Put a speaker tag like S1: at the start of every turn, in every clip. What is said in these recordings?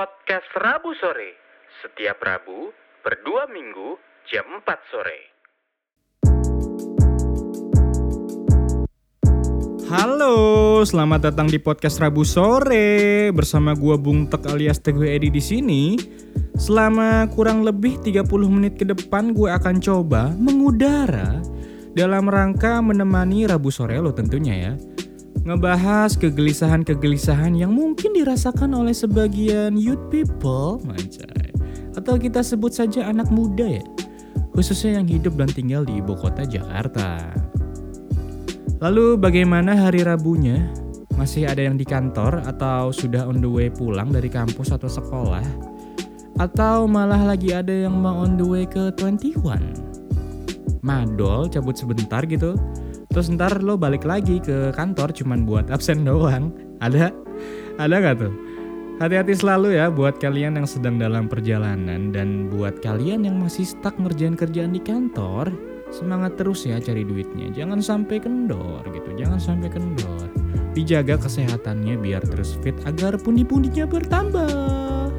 S1: Podcast Rabu Sore. Setiap Rabu, berdua minggu, jam 4 sore.
S2: Halo, selamat datang di podcast Rabu sore bersama gua Bung Tek alias Teguh Edi di sini. Selama kurang lebih 30 menit ke depan gue akan coba mengudara dalam rangka menemani Rabu sore lo tentunya ya. Ngebahas kegelisahan-kegelisahan yang mungkin dirasakan oleh sebagian youth people, mancai. Atau kita sebut saja anak muda ya. Khususnya yang hidup dan tinggal di ibu kota Jakarta. Lalu bagaimana hari Rabunya? Masih ada yang di kantor atau sudah on the way pulang dari kampus atau sekolah? Atau malah lagi ada yang mau on the way ke 21? Madol cabut sebentar gitu. Terus ntar lo balik lagi ke kantor cuman buat absen doang. Ada? Ada gak tuh? Hati-hati selalu ya buat kalian yang sedang dalam perjalanan dan buat kalian yang masih stuck ngerjain kerjaan di kantor, semangat terus ya cari duitnya. Jangan sampai kendor gitu, jangan sampai kendor. Dijaga kesehatannya biar terus fit agar pundi-pundinya bertambah.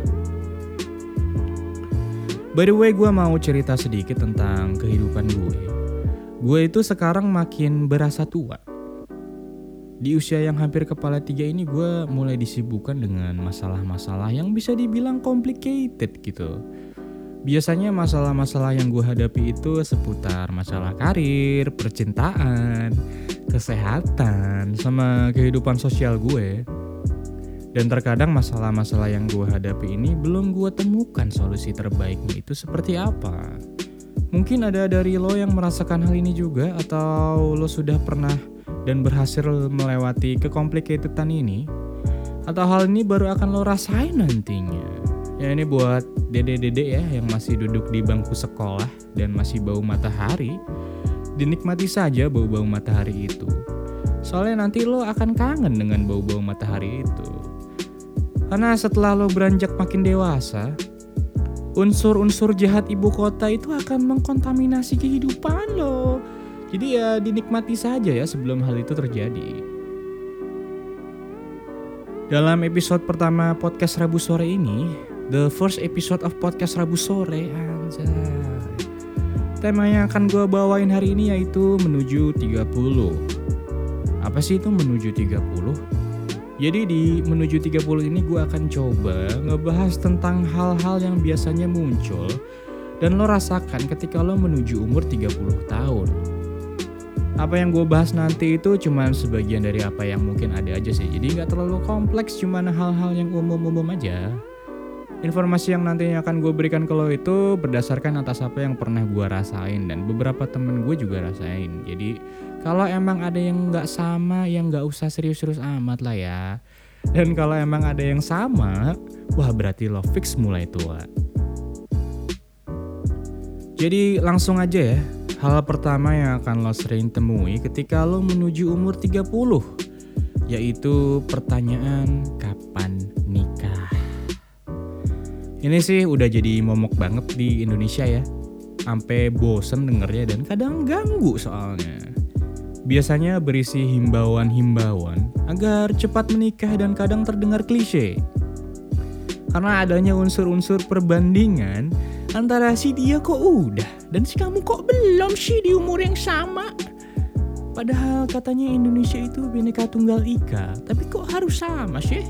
S2: By the way, gue mau cerita sedikit tentang kehidupan gue. Gue itu sekarang makin berasa tua. Di usia yang hampir kepala tiga ini gue mulai disibukkan dengan masalah-masalah yang bisa dibilang complicated gitu. Biasanya masalah-masalah yang gue hadapi itu seputar masalah karir, percintaan, kesehatan, sama kehidupan sosial gue. Dan terkadang masalah-masalah yang gue hadapi ini belum gue temukan solusi terbaiknya itu seperti apa. Mungkin ada dari lo yang merasakan hal ini juga atau lo sudah pernah dan berhasil melewati kecomplicatedan ini. Atau hal ini baru akan lo rasain nantinya. Ya ini buat dede-dede ya yang masih duduk di bangku sekolah dan masih bau matahari. Dinikmati saja bau-bau matahari itu. Soalnya nanti lo akan kangen dengan bau-bau matahari itu. Karena setelah lo beranjak makin dewasa, unsur-unsur jahat ibu kota itu akan mengkontaminasi kehidupan lo. Jadi ya dinikmati saja ya sebelum hal itu terjadi. Dalam episode pertama podcast Rabu sore ini, the first episode of podcast Rabu sore, anjay. Tema yang akan gue bawain hari ini yaitu menuju 30. Apa sih itu menuju 30? Jadi di menuju 30 ini gue akan coba ngebahas tentang hal-hal yang biasanya muncul dan lo rasakan ketika lo menuju umur 30 tahun. Apa yang gue bahas nanti itu cuma sebagian dari apa yang mungkin ada aja sih. Jadi nggak terlalu kompleks, cuma hal-hal yang umum-umum aja. Informasi yang nantinya akan gue berikan ke lo itu berdasarkan atas apa yang pernah gue rasain dan beberapa temen gue juga rasain. Jadi kalau emang ada yang nggak sama, yang nggak usah serius-serius amat lah ya. Dan kalau emang ada yang sama, wah berarti lo fix mulai tua. Jadi langsung aja ya, hal pertama yang akan lo sering temui ketika lo menuju umur 30, yaitu pertanyaan kapan nikah. Ini sih udah jadi momok banget di Indonesia ya. Sampai bosen dengernya dan kadang ganggu soalnya. Biasanya berisi himbauan-himbauan agar cepat menikah dan kadang terdengar klise. Karena adanya unsur-unsur perbandingan antara si dia kok udah dan si kamu kok belum sih di umur yang sama. Padahal katanya Indonesia itu bineka tunggal ika, tapi kok harus sama sih?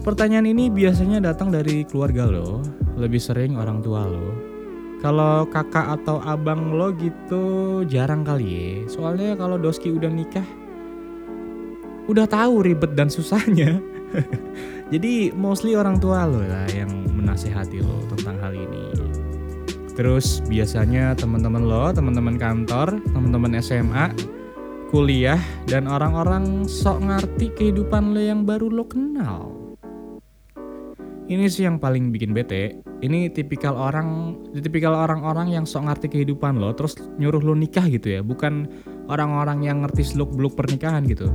S2: Pertanyaan ini biasanya datang dari keluarga lo, lebih sering orang tua lo. Kalau kakak atau abang lo gitu jarang kali ya. Soalnya kalau Doski udah nikah, udah tahu ribet dan susahnya. Jadi mostly orang tua lo lah yang menasehati lo tentang hal ini. Terus biasanya teman-teman lo, teman-teman kantor, teman-teman SMA, kuliah, dan orang-orang sok ngerti kehidupan lo yang baru lo kenal. Ini sih yang paling bikin bete. Ini tipikal orang, tipikal orang-orang yang sok ngerti kehidupan lo, terus nyuruh lo nikah gitu ya, bukan orang-orang yang ngerti seluk-beluk pernikahan gitu.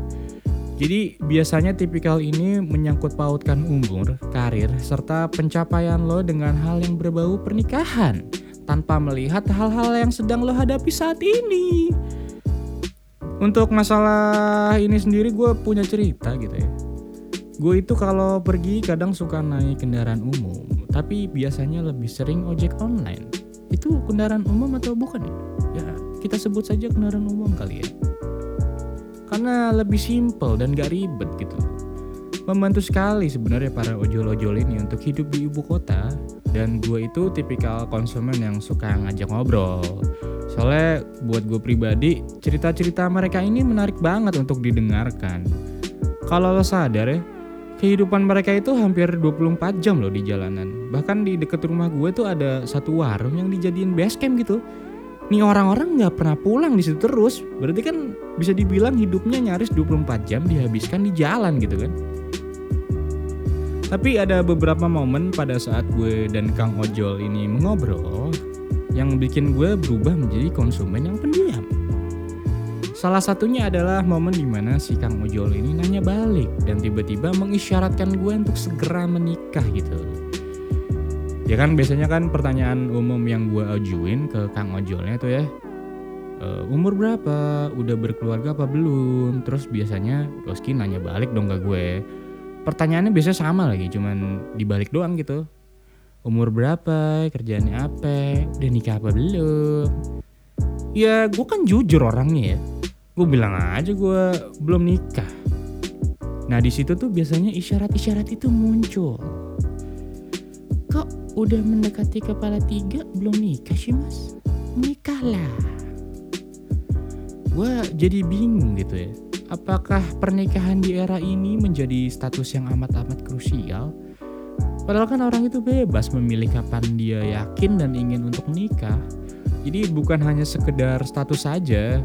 S2: Jadi biasanya tipikal ini menyangkut pautkan umur, karir, serta pencapaian lo dengan hal yang berbau pernikahan tanpa melihat hal-hal yang sedang lo hadapi saat ini. Untuk masalah ini sendiri gue punya cerita gitu ya. Gue itu kalau pergi kadang suka naik kendaraan umum, tapi biasanya lebih sering ojek online. Itu kendaraan umum atau bukan ya? Ya, kita sebut saja kendaraan umum kali ya. Karena lebih simple dan gak ribet gitu. Membantu sekali sebenarnya para ojol-ojol ini untuk hidup di ibu kota. Dan gue itu tipikal konsumen yang suka ngajak ngobrol. Soalnya buat gue pribadi, cerita-cerita mereka ini menarik banget untuk didengarkan. Kalau lo sadar ya, kehidupan mereka itu hampir 24 jam loh di jalanan. Bahkan di deket rumah gue tuh ada satu warung yang dijadiin base camp gitu. Nih orang-orang nggak pernah pulang di situ terus. Berarti kan bisa dibilang hidupnya nyaris 24 jam dihabiskan di jalan gitu kan. Tapi ada beberapa momen pada saat gue dan Kang Ojol ini mengobrol yang bikin gue berubah menjadi konsumen yang pendiam. Salah satunya adalah momen di mana si Kang Ojol ini nanya balik dan tiba-tiba mengisyaratkan gue untuk segera menikah gitu. Ya kan biasanya kan pertanyaan umum yang gue ajuin ke Kang Ojolnya tuh ya, e, umur berapa, udah berkeluarga apa belum, terus biasanya Roski nanya balik dong ke gue. Pertanyaannya biasanya sama lagi, cuman dibalik doang gitu. Umur berapa, kerjaannya apa, udah nikah apa belum. Ya gue kan jujur orangnya ya gue bilang aja gue belum nikah. Nah di situ tuh biasanya isyarat-isyarat itu muncul. Kok udah mendekati kepala tiga belum nikah sih mas? Nikahlah. Gue jadi bingung gitu ya. Apakah pernikahan di era ini menjadi status yang amat-amat krusial? Padahal kan orang itu bebas memilih kapan dia yakin dan ingin untuk menikah. Jadi bukan hanya sekedar status saja,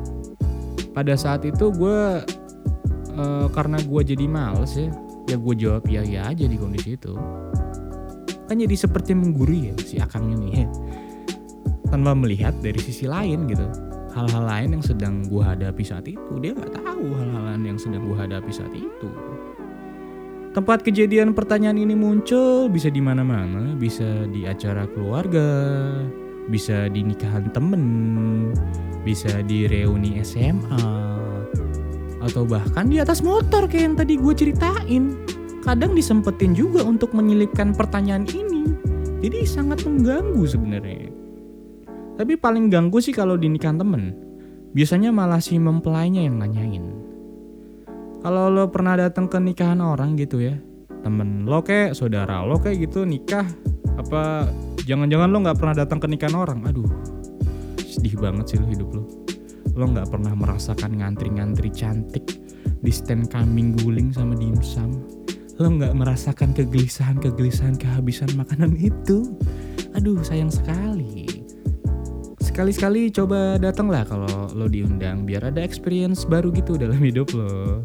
S2: pada saat itu gue uh, karena gue jadi males ya ya gue jawab ya ya aja di kondisi itu. Kan jadi seperti menggurui ya si akang ini ya tanpa melihat dari sisi lain gitu. Hal-hal lain yang sedang gue hadapi saat itu dia nggak tahu hal-hal lain yang sedang gue hadapi saat itu. Tempat kejadian pertanyaan ini muncul bisa di mana-mana bisa di acara keluarga bisa di nikahan temen bisa di reuni SMA atau bahkan di atas motor kayak yang tadi gue ceritain. Kadang disempetin juga untuk menyelipkan pertanyaan ini. Jadi sangat mengganggu sebenarnya. Tapi paling ganggu sih kalau di nikahan temen. Biasanya malah si mempelainya yang nanyain. Kalau lo pernah datang ke nikahan orang gitu ya, temen lo kayak saudara lo kayak gitu nikah, apa jangan-jangan lo nggak pernah datang ke nikahan orang? Aduh, sedih banget sih lo hidup lo. Lo nggak pernah merasakan ngantri-ngantri cantik di stand kambing guling sama dimsum. Lo nggak merasakan kegelisahan-kegelisahan kehabisan makanan itu. Aduh sayang sekali. Sekali-sekali coba datanglah kalau lo diundang biar ada experience baru gitu dalam hidup lo.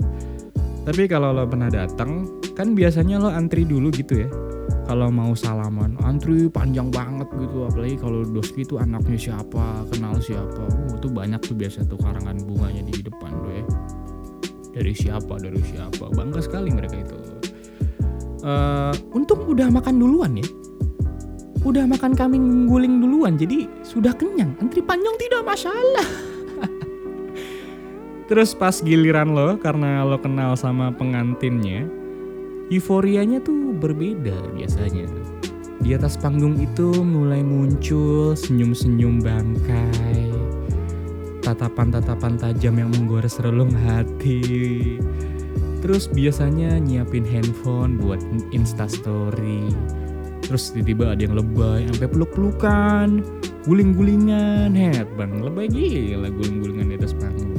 S2: Tapi kalau lo pernah datang kan biasanya lo antri dulu gitu ya kalau mau salaman antri panjang banget gitu. Apalagi kalau Doski itu anaknya siapa kenal siapa. Uh, itu banyak tuh biasa tuh karangan bunganya di depan tuh ya. Dari siapa dari siapa. Bangga sekali mereka itu. Uh, untung udah makan duluan ya. Udah makan kambing guling duluan jadi sudah kenyang. Antri panjang tidak masalah. Terus pas giliran lo karena lo kenal sama pengantinnya euforianya tuh berbeda biasanya. Di atas panggung itu mulai muncul senyum-senyum bangkai, tatapan-tatapan tajam yang menggores relung hati. Terus biasanya nyiapin handphone buat instastory. Terus tiba-tiba ada yang lebay sampai peluk-pelukan, guling-gulingan, head bang, lebay gila guling-gulingan di atas panggung.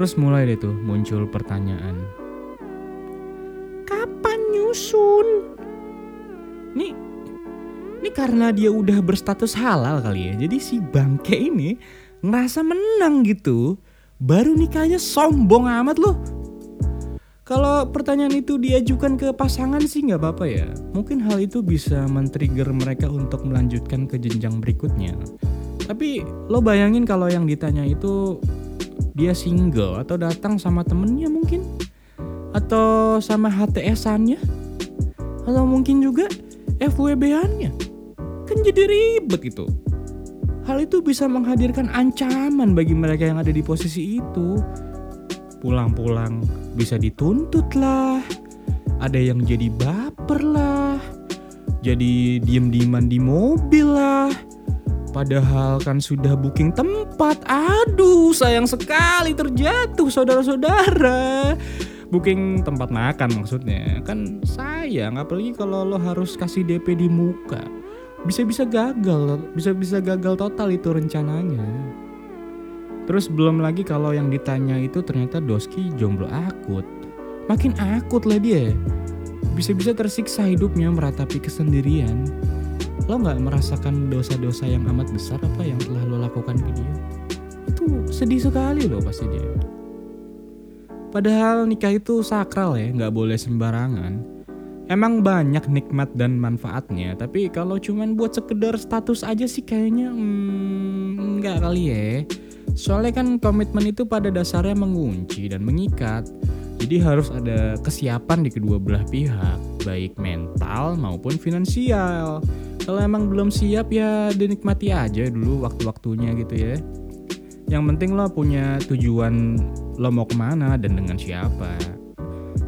S2: Terus mulai deh tuh muncul pertanyaan, nyusun. Nih, ini karena dia udah berstatus halal kali ya. Jadi si bangke ini ngerasa menang gitu. Baru nikahnya sombong amat loh. Kalau pertanyaan itu diajukan ke pasangan sih nggak apa-apa ya. Mungkin hal itu bisa men-trigger mereka untuk melanjutkan ke jenjang berikutnya. Tapi lo bayangin kalau yang ditanya itu dia single atau datang sama temennya mungkin atau sama HTS-annya atau mungkin juga FWB-annya. Kan jadi ribet gitu. Hal itu bisa menghadirkan ancaman bagi mereka yang ada di posisi itu. Pulang-pulang bisa dituntut lah, ada yang jadi baper lah, jadi diem-dieman di mobil lah. Padahal kan sudah booking tempat. Aduh, sayang sekali terjatuh saudara-saudara. Booking tempat makan maksudnya. Kan sayang apalagi kalau lo harus kasih DP di muka. Bisa-bisa gagal, bisa-bisa gagal total itu rencananya. Terus belum lagi kalau yang ditanya itu ternyata Doski jomblo akut. Makin akut lah dia. Bisa-bisa tersiksa hidupnya meratapi kesendirian lo nggak merasakan dosa-dosa yang amat besar apa yang telah lo lakukan ke dia itu sedih sekali loh pasti dia padahal nikah itu sakral ya nggak boleh sembarangan. Emang banyak nikmat dan manfaatnya tapi kalau cuman buat sekedar status aja sih kayaknya hmm, nggak kali ya. Soalnya kan komitmen itu pada dasarnya mengunci dan mengikat. Jadi harus ada kesiapan di kedua belah pihak baik mental maupun finansial. Kalau emang belum siap ya dinikmati aja dulu waktu-waktunya gitu ya. Yang penting lo punya tujuan lo mau ke mana dan dengan siapa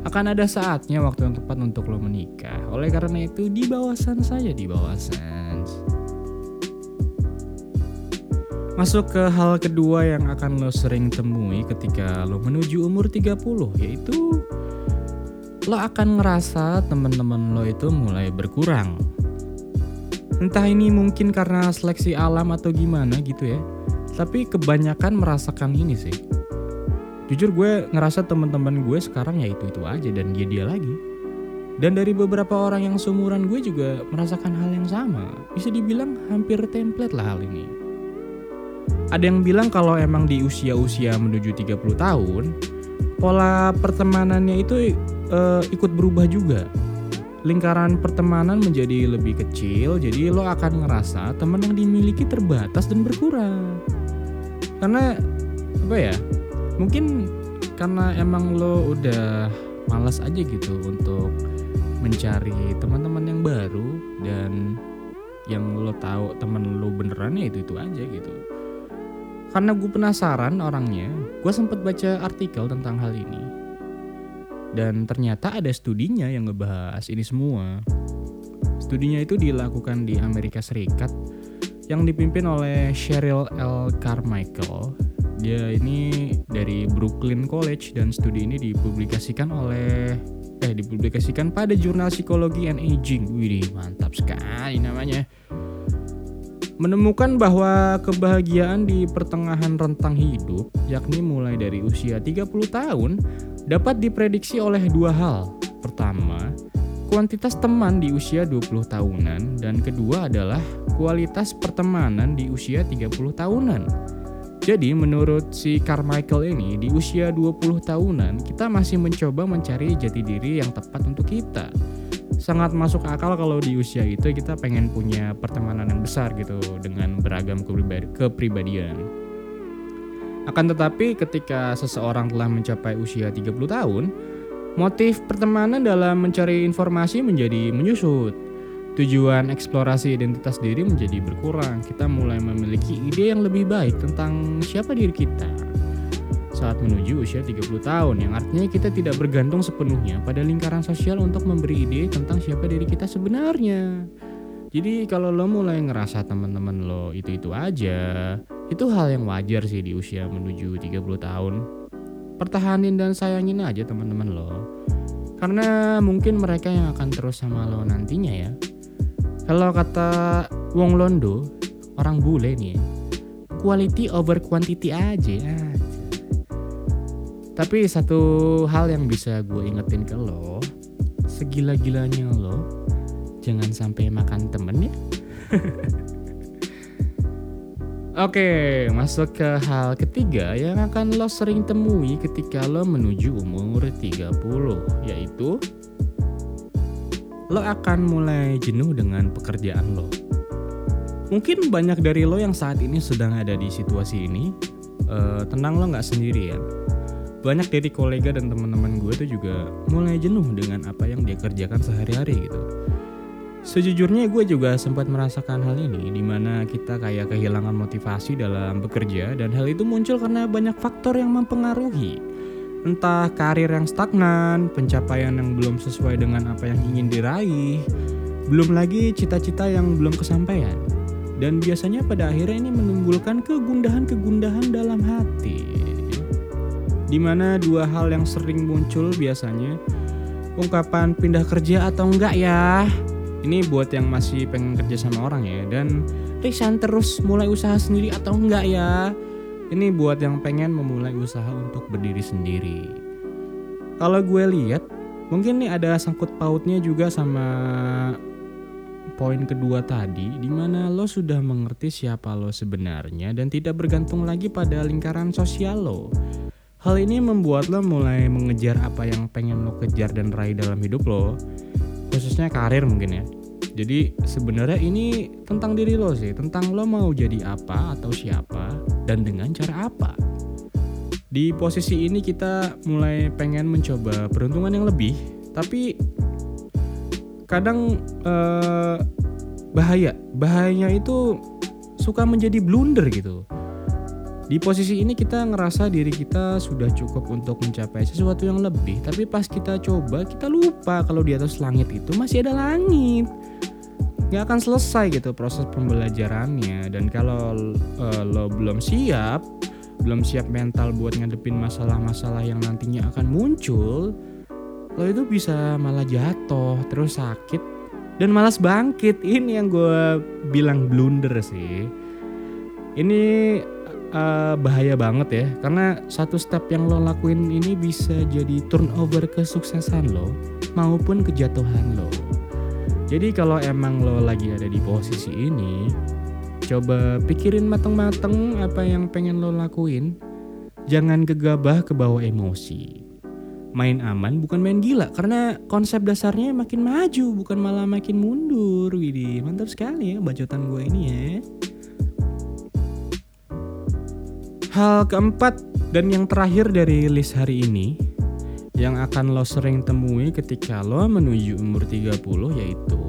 S2: akan ada saatnya waktu yang tepat untuk lo menikah oleh karena itu di bawasan saja di bawasan Masuk ke hal kedua yang akan lo sering temui ketika lo menuju umur 30 yaitu lo akan ngerasa temen-temen lo itu mulai berkurang Entah ini mungkin karena seleksi alam atau gimana gitu ya. Tapi kebanyakan merasakan ini sih. Jujur gue ngerasa teman-teman gue sekarang ya itu-itu aja dan dia dia lagi. Dan dari beberapa orang yang seumuran gue juga merasakan hal yang sama. Bisa dibilang hampir template lah hal ini. Ada yang bilang kalau emang di usia-usia menuju 30 tahun, pola pertemanannya itu uh, ikut berubah juga lingkaran pertemanan menjadi lebih kecil, jadi lo akan ngerasa teman yang dimiliki terbatas dan berkurang. Karena apa ya? Mungkin karena emang lo udah malas aja gitu untuk mencari teman-teman yang baru dan yang lo tahu teman lo beneran ya itu itu aja gitu. Karena gue penasaran orangnya, gue sempat baca artikel tentang hal ini dan ternyata ada studinya yang ngebahas ini semua. Studinya itu dilakukan di Amerika Serikat yang dipimpin oleh Cheryl L. Carmichael. Dia ini dari Brooklyn College dan studi ini dipublikasikan oleh eh dipublikasikan pada jurnal Psikologi and Aging. Wih, mantap sekali namanya menemukan bahwa kebahagiaan di pertengahan rentang hidup, yakni mulai dari usia 30 tahun, dapat diprediksi oleh dua hal. Pertama, kuantitas teman di usia 20 tahunan dan kedua adalah kualitas pertemanan di usia 30 tahunan. Jadi menurut si Carmichael ini di usia 20 tahunan kita masih mencoba mencari jati diri yang tepat untuk kita sangat masuk akal kalau di usia itu kita pengen punya pertemanan yang besar gitu dengan beragam kepribadian. Akan tetapi ketika seseorang telah mencapai usia 30 tahun, motif pertemanan dalam mencari informasi menjadi menyusut. Tujuan eksplorasi identitas diri menjadi berkurang. Kita mulai memiliki ide yang lebih baik tentang siapa diri kita saat menuju usia 30 tahun yang artinya kita tidak bergantung sepenuhnya pada lingkaran sosial untuk memberi ide tentang siapa diri kita sebenarnya. Jadi kalau lo mulai ngerasa teman-teman lo itu-itu aja, itu hal yang wajar sih di usia menuju 30 tahun. Pertahanin dan sayangin aja teman-teman lo. Karena mungkin mereka yang akan terus sama lo nantinya ya. Kalau kata Wong Londo, orang bule nih, quality over quantity aja. Tapi satu hal yang bisa gue ingetin ke lo, segila-gilanya lo, jangan sampai makan temen ya. Oke, masuk ke hal ketiga yang akan lo sering temui ketika lo menuju umur 30, yaitu lo akan mulai jenuh dengan pekerjaan lo. Mungkin banyak dari lo yang saat ini sedang ada di situasi ini, uh, tenang lo nggak sendirian banyak dari kolega dan teman-teman gue tuh juga mulai jenuh dengan apa yang dia kerjakan sehari-hari gitu. Sejujurnya gue juga sempat merasakan hal ini di mana kita kayak kehilangan motivasi dalam bekerja dan hal itu muncul karena banyak faktor yang mempengaruhi. Entah karir yang stagnan, pencapaian yang belum sesuai dengan apa yang ingin diraih, belum lagi cita-cita yang belum kesampaian. Dan biasanya pada akhirnya ini menimbulkan kegundahan-kegundahan dalam hati. Di mana dua hal yang sering muncul biasanya ungkapan pindah kerja atau enggak ya. Ini buat yang masih pengen kerja sama orang ya dan resign terus mulai usaha sendiri atau enggak ya. Ini buat yang pengen memulai usaha untuk berdiri sendiri. Kalau gue lihat mungkin nih ada sangkut pautnya juga sama poin kedua tadi di mana lo sudah mengerti siapa lo sebenarnya dan tidak bergantung lagi pada lingkaran sosial lo. Hal ini membuat lo mulai mengejar apa yang pengen lo kejar dan raih dalam hidup lo, khususnya karir mungkin ya. Jadi sebenarnya ini tentang diri lo sih, tentang lo mau jadi apa atau siapa dan dengan cara apa. Di posisi ini kita mulai pengen mencoba peruntungan yang lebih, tapi kadang eh, bahaya. Bahayanya itu suka menjadi blunder gitu. Di posisi ini kita ngerasa diri kita sudah cukup untuk mencapai sesuatu yang lebih, tapi pas kita coba kita lupa kalau di atas langit itu masih ada langit. Gak akan selesai gitu proses pembelajarannya dan kalau uh, lo belum siap, belum siap mental buat ngadepin masalah-masalah yang nantinya akan muncul, lo itu bisa malah jatuh, terus sakit dan malas bangkit. Ini yang gue bilang blunder sih. Ini uh, bahaya banget ya karena satu step yang lo lakuin ini bisa jadi turnover kesuksesan lo maupun kejatuhan lo jadi kalau emang lo lagi ada di posisi ini coba pikirin mateng-mateng apa yang pengen lo lakuin. Jangan gegabah ke bawah emosi. Main aman bukan main gila karena konsep dasarnya makin maju bukan malah makin mundur Widih mantap sekali ya bacotan gue ini ya. Hal keempat dan yang terakhir dari list hari ini yang akan lo sering temui ketika lo menuju umur 30 yaitu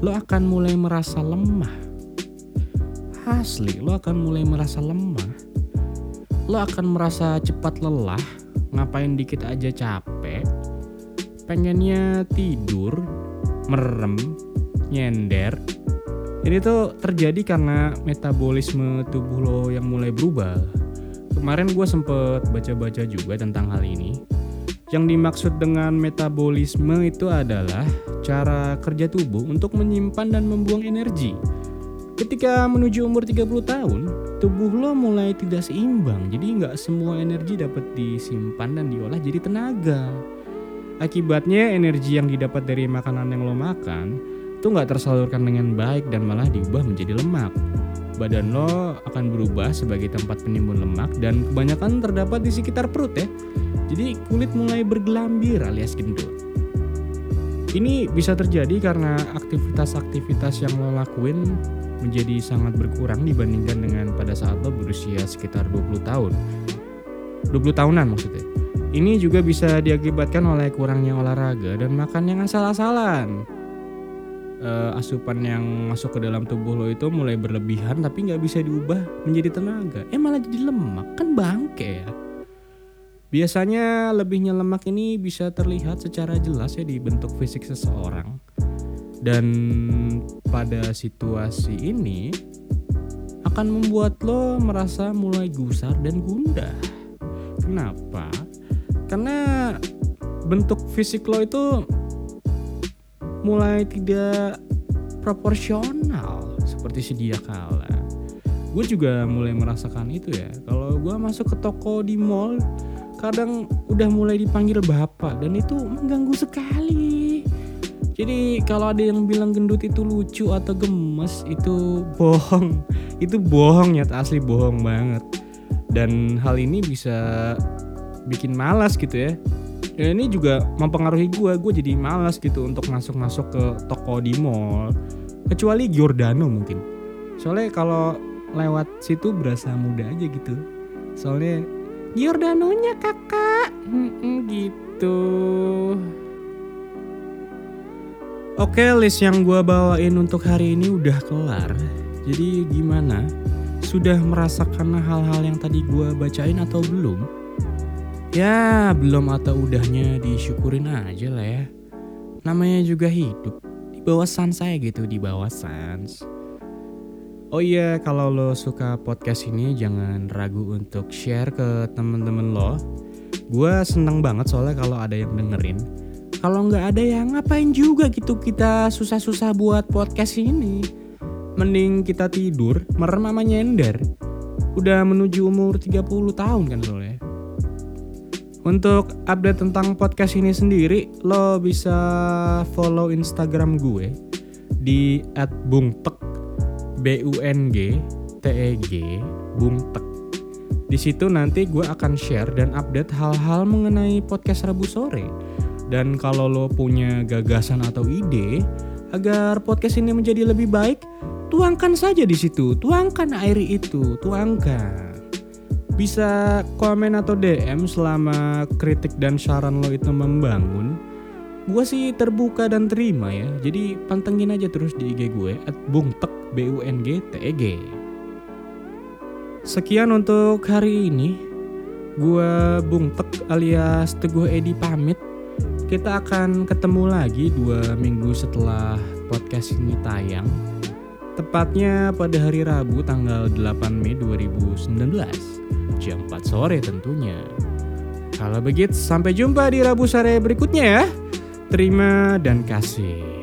S2: lo akan mulai merasa lemah. Asli, lo akan mulai merasa lemah. Lo akan merasa cepat lelah, ngapain dikit aja capek, pengennya tidur, merem, nyender, ini tuh terjadi karena metabolisme tubuh lo yang mulai berubah. Kemarin gue sempet baca-baca juga tentang hal ini. Yang dimaksud dengan metabolisme itu adalah cara kerja tubuh untuk menyimpan dan membuang energi. Ketika menuju umur 30 tahun, tubuh lo mulai tidak seimbang. Jadi nggak semua energi dapat disimpan dan diolah jadi tenaga. Akibatnya energi yang didapat dari makanan yang lo makan itu nggak tersalurkan dengan baik dan malah diubah menjadi lemak. Badan lo akan berubah sebagai tempat penimbun lemak dan kebanyakan terdapat di sekitar perut ya. Jadi kulit mulai bergelambir alias gendut. Ini bisa terjadi karena aktivitas-aktivitas yang lo lakuin menjadi sangat berkurang dibandingkan dengan pada saat lo berusia sekitar 20 tahun. 20 tahunan maksudnya. Ini juga bisa diakibatkan oleh kurangnya olahraga dan makan yang asal-asalan uh, asupan yang masuk ke dalam tubuh lo itu mulai berlebihan tapi nggak bisa diubah menjadi tenaga. Eh malah jadi lemak. Kan bangke ya. Biasanya lebihnya lemak ini bisa terlihat secara jelas ya di bentuk fisik seseorang. Dan pada situasi ini akan membuat lo merasa mulai gusar dan gundah. Kenapa? Karena bentuk fisik lo itu mulai tidak proporsional seperti sedia kala. Gue juga mulai merasakan itu ya. Kalau gue masuk ke toko di mall, kadang udah mulai dipanggil bapak dan itu mengganggu sekali. Jadi kalau ada yang bilang gendut itu lucu atau gemes itu bohong. Itu bohong ya, asli bohong banget. Dan hal ini bisa bikin malas gitu ya ya ini juga mempengaruhi gue gue jadi malas gitu untuk masuk masuk ke toko di mall. Kecuali Giordano mungkin. Soalnya kalau lewat situ berasa muda aja gitu. Soalnya Giordanonya kakak. Gitu. Oke list yang gue bawain untuk hari ini udah kelar. Jadi gimana? Sudah merasakan hal-hal yang tadi gue bacain atau belum? Ya belum atau udahnya disyukurin aja lah ya. Namanya juga hidup. Di bawah sans saya gitu, di bawah sans. Oh iya, kalau lo suka podcast ini jangan ragu untuk share ke temen-temen lo. Gue seneng banget soalnya kalau ada yang dengerin. Kalau nggak ada ya ngapain juga gitu kita susah-susah buat podcast ini. Mending kita tidur, merem sama nyender. Udah menuju umur 30 tahun kan soalnya. Untuk update tentang podcast ini sendiri, lo bisa follow Instagram gue di @bungtek b u n g t e g bungtek. Di situ nanti gue akan share dan update hal-hal mengenai podcast Rabu sore. Dan kalau lo punya gagasan atau ide agar podcast ini menjadi lebih baik, tuangkan saja di situ, tuangkan air itu, tuangkan bisa komen atau DM selama kritik dan saran lo itu membangun. Gue sih terbuka dan terima ya. Jadi pantengin aja terus di IG gue at bungtek b u n g t e g. Sekian untuk hari ini. Gue Bungtek alias Teguh Edi pamit. Kita akan ketemu lagi dua minggu setelah podcast ini tayang. Tepatnya pada hari Rabu tanggal 8 Mei 2019 jam 4 sore tentunya. Kalau begitu sampai jumpa di Rabu sore berikutnya ya. Terima dan kasih.